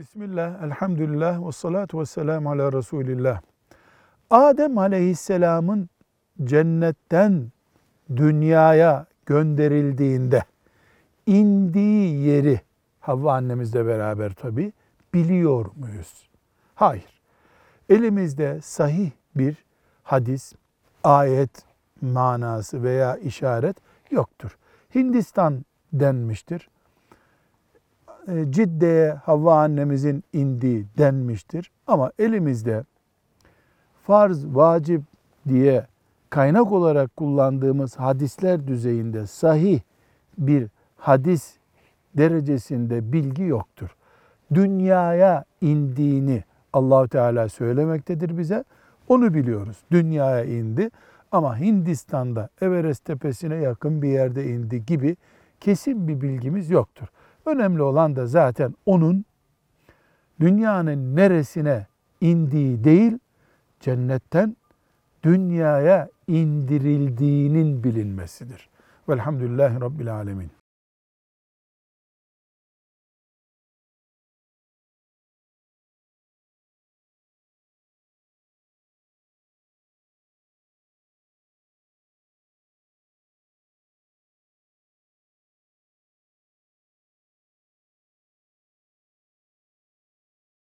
Bismillah, elhamdülillah, ve salatu ve selamu ala Resulillah. Adem aleyhisselamın cennetten dünyaya gönderildiğinde indiği yeri Havva annemizle beraber tabi biliyor muyuz? Hayır. Elimizde sahih bir hadis, ayet manası veya işaret yoktur. Hindistan denmiştir. E, Cidde'ye Havva annemizin indiği denmiştir. Ama elimizde farz, vacip diye kaynak olarak kullandığımız hadisler düzeyinde sahih bir hadis derecesinde bilgi yoktur. Dünyaya indiğini Allahu Teala söylemektedir bize. Onu biliyoruz. Dünyaya indi ama Hindistan'da Everest tepesine yakın bir yerde indi gibi kesin bir bilgimiz yoktur. Önemli olan da zaten onun dünyanın neresine indiği değil, cennetten dünyaya indirildiğinin bilinmesidir. Velhamdülillahi Rabbil Alemin.